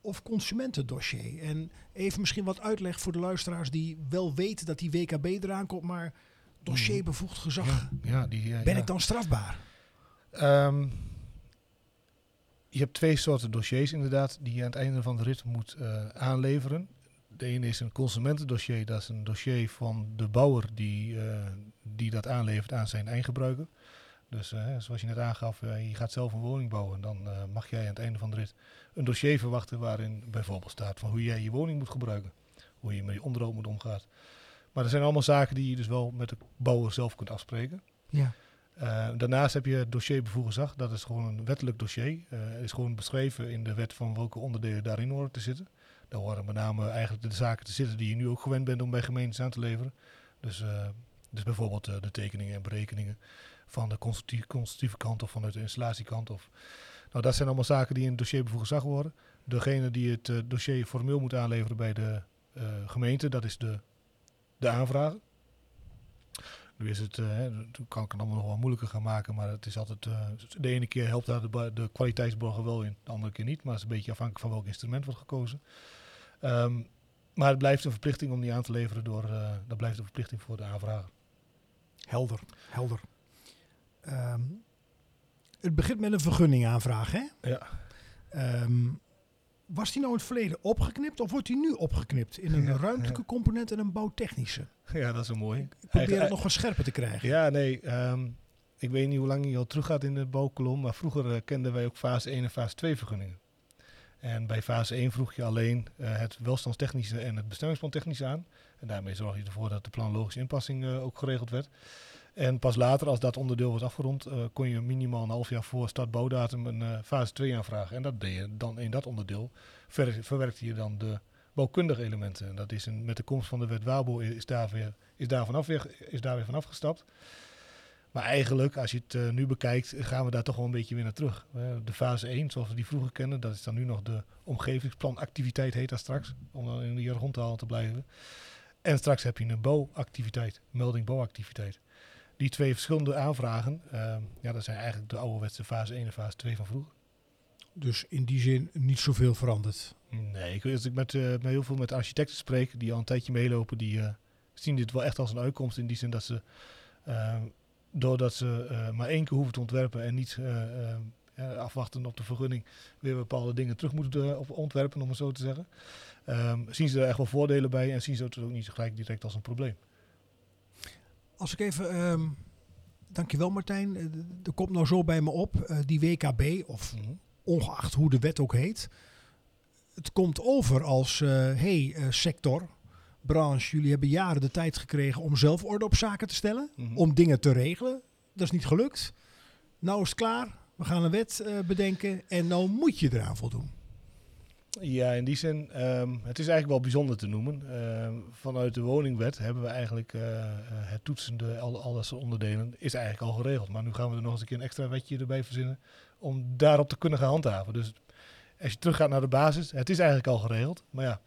of consumentendossier? En even misschien wat uitleg voor de luisteraars die wel weten dat die WKB eraan komt, maar dossier bevoegd gezag, ja, ja, die, ben ik dan strafbaar? Um, je hebt twee soorten dossiers inderdaad die je aan het einde van de rit moet uh, aanleveren. De ene is een consumentendossier, dat is een dossier van de bouwer die, uh, die dat aanlevert aan zijn eindgebruiker. Dus uh, zoals je net aangaf, uh, je gaat zelf een woning bouwen, dan mag jij aan het einde van de rit een dossier verwachten waarin bijvoorbeeld staat van hoe jij je woning moet gebruiken, hoe je met je onderhoud moet omgaan. Maar er zijn allemaal zaken die je dus wel met de bouwer zelf kunt afspreken. Ja. daarnaast heb je het dossier bevoegd gezag, dat is gewoon een wettelijk dossier. het is gewoon beschreven in de wet van welke onderdelen daarin horen te zitten. Daar horen met name eigenlijk de zaken te zitten die je nu ook gewend bent om bij gemeentes aan te leveren. Dus, uh, dus bijvoorbeeld uh, de tekeningen en berekeningen van de constructieve, kant of vanuit de installatiekant. Of, nou, dat zijn allemaal zaken die in het dossier bevoegd gezag worden. Degene die het uh, dossier formeel moet aanleveren bij de gemeente, dat is de, de aanvrager. Nu is het, uh, kan ik het allemaal nog wel moeilijker gaan maken, maar het is altijd, de ene keer helpt daar de, de kwaliteitsborger wel in, de andere keer niet. Maar het is een beetje afhankelijk van welk instrument wordt gekozen. Um, maar het blijft een verplichting om die aan te leveren door, uh, dat blijft een verplichting voor de aanvrager. Helder, helder. Um, het begint met een vergunningaanvraag, hè? Ja. Um, was die nou in het verleden opgeknipt of wordt die nu opgeknipt in een ja, ruimtelijke ja. component en een bouwtechnische? Ja, dat is een mooi. Ik probeer het nog wat scherper te krijgen. Ja, nee. Um, ik weet niet hoe lang je al terug gaat in de bouwkolom, maar vroeger uh, kenden wij ook fase 1 en fase 2 vergunningen. En bij fase 1 vroeg je alleen uh, het welstandstechnische en het bestemmingsplan aan. En daarmee zorg je ervoor dat de planlogische inpassing uh, ook geregeld werd. En pas later, als dat onderdeel was afgerond, uh, kon je minimaal een half jaar voor start bouwdatum een fase 2 aanvragen. En dat deed je dan in dat onderdeel. Ver, verwerkte je dan de bouwkundige elementen. En dat is een, met de komst van de wet Wabo is daar weer, is daar vanaf weer, is daar weer vanaf gestapt. Maar eigenlijk, als je het uh, nu bekijkt, gaan we daar toch wel een beetje weer naar terug. Uh, de fase 1, zoals we die vroeger kennen, dat is dan nu nog de omgevingsplanactiviteit, heet dat straks, om dan in de jargontaal te blijven. En straks heb je een bouwactiviteit, melding bouwactiviteit. Die twee verschillende aanvragen, uh, ja, dat zijn eigenlijk de ouderwetse fase 1 en fase 2 van vroeger. Dus in die zin niet zoveel veranderd. Nee, ik, als ik met, eh, met heel veel met architecten spreek die al een tijdje meelopen, die eh, zien dit wel echt als een uitkomst in die zin dat ze, eh, doordat ze eh, maar één keer hoeven te ontwerpen en niet eh, eh, afwachten op de vergunning, weer bepaalde dingen terug moeten op ontwerpen, om het zo te zeggen, ehm, zien ze er echt wel voordelen bij en zien ze het ook niet gelijk direct als een probleem. Als ik even... ehm dankjewel Martijn. Er komt nou zo bij me op, die WKB, of ongeacht hoe de wet ook heet. Het komt over als, hey sector, branche, jullie hebben jaren de tijd gekregen om zelf orde op zaken te stellen. Mhm. Om dingen te regelen. Dat is niet gelukt. Nou is het klaar. We gaan een wet eh, bedenken en nou moet je eraan voldoen. Ja, in die zin, ehm, het is eigenlijk wel bijzonder te noemen. Ehm, vanuit de woningwet hebben we eigenlijk eh, eh, het toetsende, al, al dat soort onderdelen, is eigenlijk al geregeld. Maar nu gaan we er nog eens een keer een extra wetje erbij verzinnen om daarop te kunnen gaan handhaven. Dus als je teruggaat naar de basis, het is eigenlijk al geregeld. Maar ja,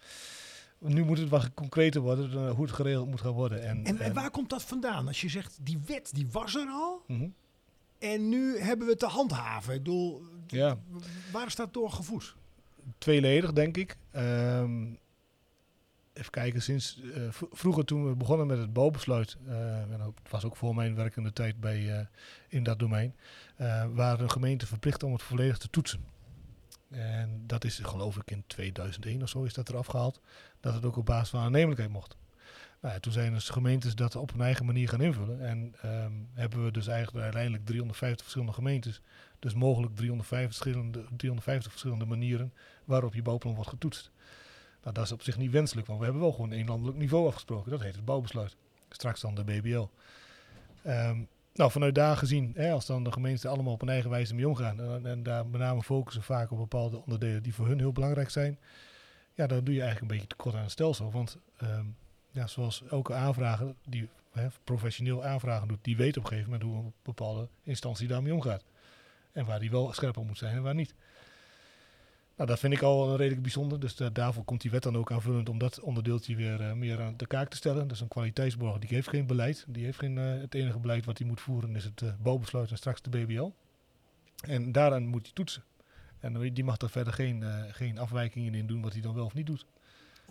nu moet het wat concreter worden, eh, hoe het geregeld moet gaan worden. En, En, en waar komt dat vandaan? Als je zegt, die wet die was er al mhm. en nu hebben we het te handhaven. Ik bedoel, Ja. waar is dat door gevoed? tweeledig, denk ik. Ehm, even kijken, sinds eh, vroeger toen we begonnen met het bouwbesluit, eh, en het was ook voor mijn werkende tijd bij, in dat domein, waren de gemeenten verplicht om het volledig te toetsen. En dat is geloof ik in 2001 of zo is dat eraf gehaald, dat het ook op basis van aannemelijkheid mocht. Nou, toen zijn dus gemeentes dat op hun eigen manier gaan invullen. En ehm, hebben we dus eigenlijk uiteindelijk 350 verschillende gemeentes. Dus mogelijk 350 verschillende, 350 verschillende manieren waarop je bouwplan wordt getoetst. Nou, dat is op zich niet wenselijk, want we hebben wel gewoon één landelijk niveau afgesproken. Dat heet het bouwbesluit. Straks dan de BBL. Ehm, nou, vanuit daar gezien, hè, als dan de gemeenten allemaal op een eigen wijze mee omgaan en, en daar met name focussen vaak op bepaalde onderdelen die voor hun heel belangrijk zijn, ja, dan doe je eigenlijk een beetje tekort aan het stelsel. Want ehm, ja, zoals elke aanvrager die hè, professioneel aanvragen doet, die weet op een gegeven moment hoe een bepaalde instantie daarmee omgaat. En waar die wel scherp op moet zijn en waar niet. Nou, dat vind ik al redelijk bijzonder. Dus da- daarvoor komt die wet dan ook aanvullend om dat onderdeeltje weer eh, meer aan de kaak te stellen. Dus een kwaliteitsborg, die heeft geen beleid. Die heeft geen, eh, het enige beleid wat hij moet voeren is het eh, bouwbesluit en straks de BBL. En daaraan moet hij toetsen. En die mag er verder geen, eh, geen afwijkingen in doen wat hij dan wel of niet doet.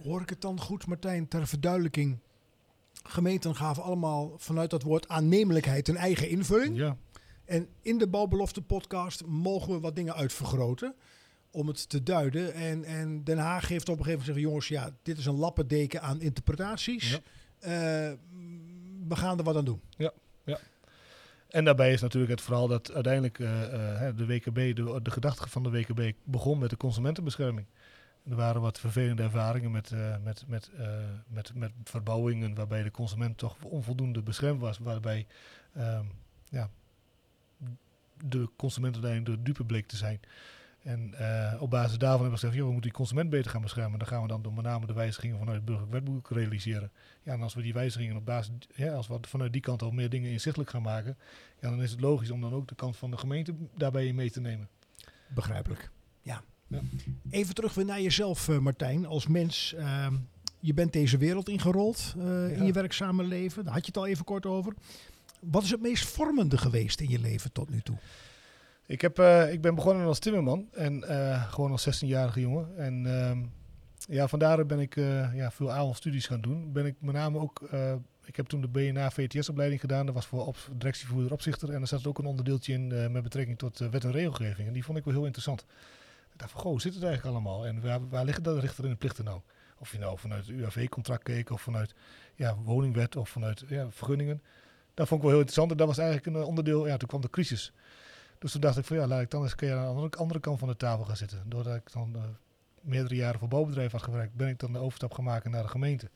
Hoor ik het dan goed, Martijn, ter verduidelijking? Gemeenten gaven allemaal vanuit dat woord aannemelijkheid een eigen invulling. Ja, En in de Bouwbelofte podcast mogen we wat dingen uitvergroten om het te duiden. En, en Den Haag heeft op een gegeven moment gezegd, jongens, ja, dit is een lappendeken aan interpretaties. Ja. Eh, we gaan er wat aan doen. En daarbij is natuurlijk het verhaal dat uiteindelijk eh, eh, de WKB, de, de gedachte van de WKB begon met de consumentenbescherming. Er waren wat vervelende ervaringen met, met, met, met, met verbouwingen waarbij de consument toch onvoldoende beschermd was. Waarbij ehm, ja, de consument uiteindelijk de dupe bleek te zijn. En eh, op basis daarvan hebben we gezegd, joh, we moeten die consument beter gaan beschermen. Dan gaan we dan door met name de wijzigingen vanuit het burgerlijk wetboek realiseren. Ja, en als we die wijzigingen op basis, ja, als we vanuit die kant al meer dingen inzichtelijk gaan maken, ja, dan is het logisch om dan ook de kant van de gemeente daarbij in mee te nemen. Begrijpelijk. Ja. Ja. Even terug weer naar jezelf, eh, Martijn. Als mens, ehm, je bent deze wereld ingerold eh, in je werkzame leven. Daar had je het al even kort over. Wat is het meest vormende geweest in je leven tot nu toe? Ik, heb, eh, ik ben begonnen als timmerman en eh, gewoon als 16-jarige jongen. En ehm, ja, vandaar ben ik eh, ja, veel avondstudies gaan doen. Ben ik met name ook, ik heb toen de BNA VTS-opleiding gedaan. Dat was voor op, directievoerder opzichter. En er zat ook een onderdeeltje in met betrekking tot wet en regelgeving. En die vond ik wel heel interessant. Ik dacht van, goh, hoe zit het eigenlijk allemaal? En waar, waar liggen de richter en de plichten nou? Of je nou vanuit het UAV-contract keek of vanuit ja, woningwet of vanuit ja, vergunningen. Dat vond ik wel heel interessant. En dat was eigenlijk een onderdeel, ja, toen kwam de crisis. Dus toen dacht ik van ja, laat ik dan eens een keer aan de andere, kant van de tafel gaan zitten. Doordat ik dan eh, meerdere jaren voor bouwbedrijf had gewerkt, ben ik dan de overstap gemaakt naar de gemeente.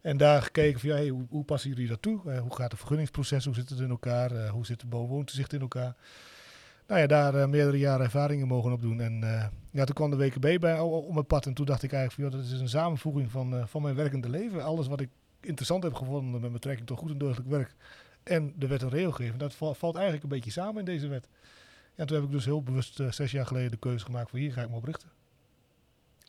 En daar gekeken van ja, hoe, hoe passen jullie dat toe? Eh, hoe gaat het vergunningsproces? Hoe zit het in elkaar? Eh, hoe zit de bouwwoontoezicht in elkaar? Nou ja, daar meerdere jaren ervaringen mogen opdoen. En ja, toen kwam de WKB bij o- op mijn pad. En toen dacht ik eigenlijk van ja, dat is een samenvoeging van, van mijn werkende leven. Alles wat ik interessant heb gevonden met betrekking tot goed en deugdelijk werk. En de wet en regelgeving, dat val- valt eigenlijk een beetje samen in deze wet. Ja, toen heb ik dus heel bewust eh, zes jaar geleden de keuze gemaakt van hier ga ik me op richten.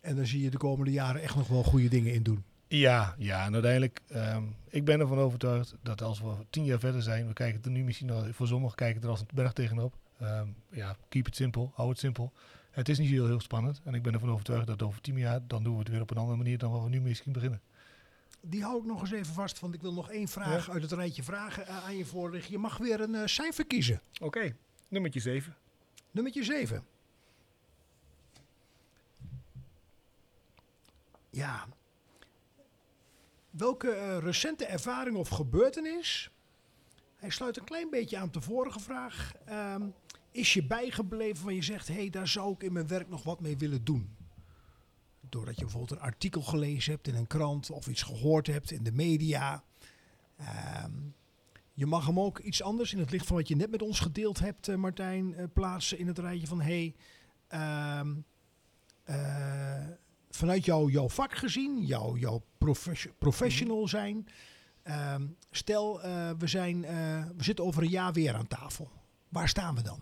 En dan zie je de komende jaren echt nog wel goede dingen in doen. Ja, ja, en uiteindelijk, ehm, ik ben ervan overtuigd dat als we tien jaar verder zijn, we kijken er nu misschien al, voor sommigen kijken er als een berg tegenop. Ehm, ja, keep it simpel, hou het simpel. Het is niet heel, heel spannend. En ik ben ervan overtuigd dat over tien jaar, dan doen we het weer op een andere manier dan waar we nu misschien beginnen. Die hou ik nog eens even vast, want ik wil nog één vraag Ja. uit het rijtje vragen eh, aan je voorleggen. Je mag weer een eh, cijfer kiezen. Oké, nummertje 7. Nummertje 7. Ja. Welke eh, recente ervaring of gebeurtenis, hij sluit een klein beetje aan op de vorige vraag, ehm, is je bijgebleven waar je zegt, hé, hey, daar zou ik in mijn werk nog wat mee willen doen? Doordat je bijvoorbeeld een artikel gelezen hebt in een krant of iets gehoord hebt in de media. Ehm, je mag hem ook iets anders in het licht van wat je net met ons gedeeld hebt, eh, Martijn, eh, plaatsen in het rijtje van hey, ehm, eh, vanuit jou, jouw vak gezien, jouw, jouw profes- professional zijn. ehm, stel, we, zijn, we zitten over een jaar weer aan tafel. Waar staan we dan?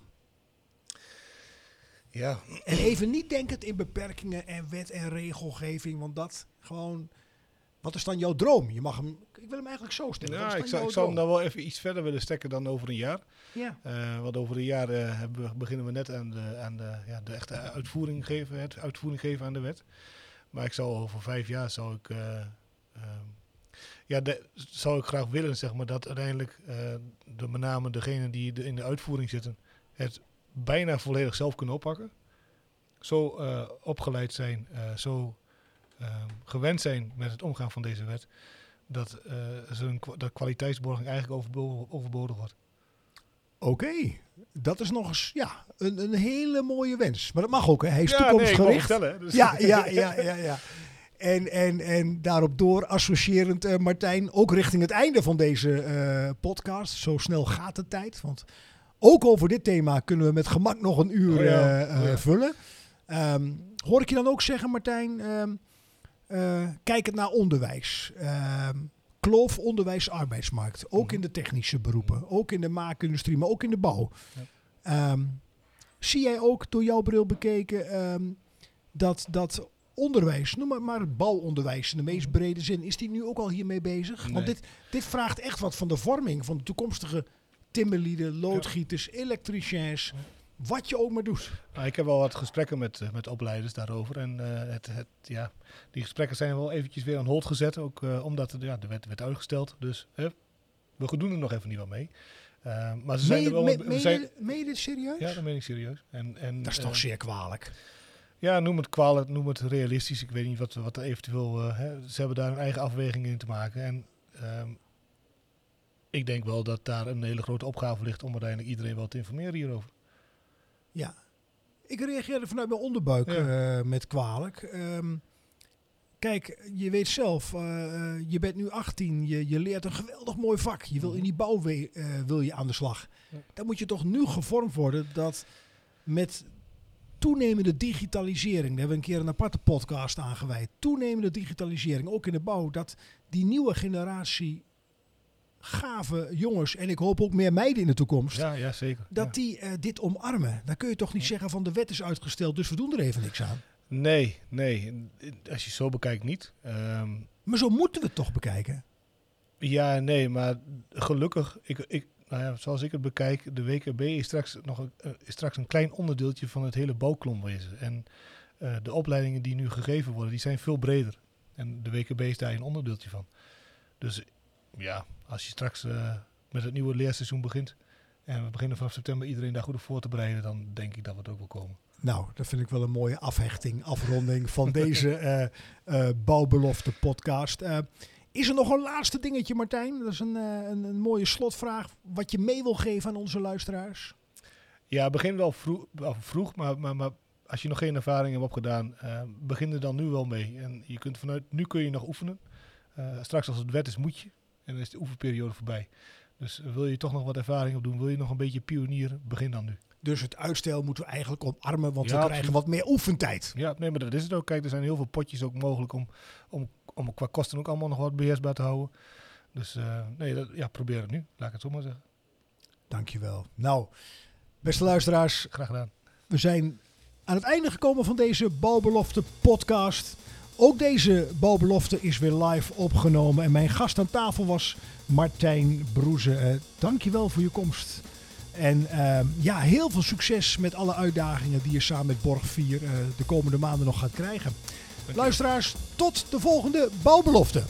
Ja, En even niet denkend in beperkingen en wet en regelgeving, want dat gewoon. Wat is dan jouw droom? Je mag hem. Ik wil hem eigenlijk zo stellen. Ja ik, zou, jouw ik zou hem dan wel even iets verder willen stekken dan over een jaar. Ja. Eh, want over een jaar hebben we, beginnen we net aan de, aan de, ja, de echte uitvoering geven, het uitvoering geven aan de wet. Maar ik zou over vijf jaar zou ik, eh, ehm, ja, de, zou ik graag willen zeg maar, dat uiteindelijk de, met name degenen die de- in de uitvoering zitten het bijna volledig zelf kunnen oppakken. Zo eh, opgeleid zijn, eh, zo ehm, gewend zijn met het omgaan van deze wet, dat, eh, een, kwa- dat kwaliteitsborging eigenlijk overbo- overbodig wordt. Oké, dat is nog eens ja, een, een hele mooie wens. Maar dat mag ook, hè? Hij is Ja, toekomstgericht. dus- ja, ja, ja, ja, ja. En, en, en daarop door, associërend, eh, Martijn, ook richting het einde van deze eh, podcast. Zo snel gaat de tijd. Want ook over dit thema kunnen we met gemak nog een uur Oh ja, eh, eh, oh ja. vullen. Ehm, hoor ik je dan ook zeggen, Martijn, ehm eh, kijkend naar onderwijs. Ehm, kloof onderwijs-arbeidsmarkt. Ook Mhm. in de technische beroepen. Ook in de maakindustrie, maar ook in de bouw. Zie jij ook door jouw bril bekeken dat, dat onderwijs, noem maar, maar het bouwonderwijs in de meest brede zin, is die nu ook al hiermee bezig? Want dit, dit vraagt echt wat van de vorming van de toekomstige timmerlieden, loodgieters, elektriciens, wat je ook maar doet. Nou, ik heb wel wat gesprekken met, eh, met opleiders daarover. En eh, het, het, ja, die gesprekken zijn wel eventjes weer aan hold gezet. Ook eh, omdat ja, de wet werd uitgesteld. Dus we doen er nog even niet wat mee. Eh, maar ze zijn er wel... me- we meen zijn, dit serieus? ja, dat meen ik serieus. En, en, dat is toch zeer kwalijk. Ja, noem het kwalijk, noem het realistisch. Ik weet niet wat, wat er eventueel... hè, ze hebben daar een eigen afweging in te maken. En ehm, ik denk wel dat daar een hele grote opgave ligt... om uiteindelijk iedereen wel te informeren hierover. Ja. Ik reageerde vanuit mijn onderbuik Ja. eh, met kwalijk. Ehm, kijk, je weet zelf, eh, eh, je bent nu 18, je, je leert een geweldig mooi vak. Je wil in die bouw we- wil je aan de slag. Ja. Dan moet je toch nu gevormd worden dat met toenemende digitalisering, daar hebben we een keer een aparte podcast aan gewijd, toenemende digitalisering, ook in de bouw, dat die nieuwe generatie gave jongens, en ik hoop ook meer meiden in de toekomst, Ja, ja zeker. dat Ja. die eh, dit omarmen. Dan kun je toch niet zeggen van de wet is uitgesteld, dus we doen er even niks aan. Nee, nee. Als je zo bekijkt niet. Ehm, Maar zo moeten we het toch bekijken. ja, nee, maar gelukkig, ik, ik, nou ja, zoals ik het bekijk, de WKB is straks nog een, eh, is straks een klein onderdeeltje van het hele bouwklomwezen. En eh, de opleidingen die nu gegeven worden, die zijn veel breder. En de WKB is daar een onderdeeltje van. Dus ja, als je straks eh, met het nieuwe leerseizoen begint en we beginnen vanaf september iedereen daar goed op voor te bereiden, dan denk ik dat we het ook wel komen. Nou, dat vind ik wel een mooie afhechting, afronding van deze eh eh, Bouwbelofte podcast. Is er nog een laatste dingetje, Martijn? Dat is een, een, een mooie slotvraag. Wat je mee wil geven aan onze luisteraars? Ja, begin wel vroeg, maar, maar, maar als je nog geen ervaring hebt opgedaan, eh, begin er dan nu wel mee. En je kunt vanuit, nu kun je nog oefenen. Straks als het wet is, moet je. En dan is de oefenperiode voorbij. Dus eh, wil je toch nog wat ervaring opdoen, wil je nog een beetje pionieren, begin dan nu. Dus het uitstel moeten we eigenlijk omarmen, want we krijgen wat meer oefentijd. Ja, nee, maar dat is het ook. Kijk, er zijn heel veel potjes ook mogelijk om, om, om qua kosten ook allemaal nog wat beheersbaar te houden. Dus eh, nee, dat, ja, probeer het nu. Laat ik het zo maar zeggen. Dankjewel. Nou, beste luisteraars, Graag gedaan. We zijn aan het einde gekomen van deze Bouwbelofte podcast. Ook deze Bouwbelofte is weer live opgenomen. En mijn gast aan tafel was Martijn Broeze. Eh, dankjewel voor je komst En ehm, ja, heel veel succes met alle uitdagingen die je samen met Borg 4 eh, de komende maanden nog gaat krijgen. Luisteraars, tot de volgende bouwbelofte.